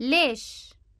ليش؟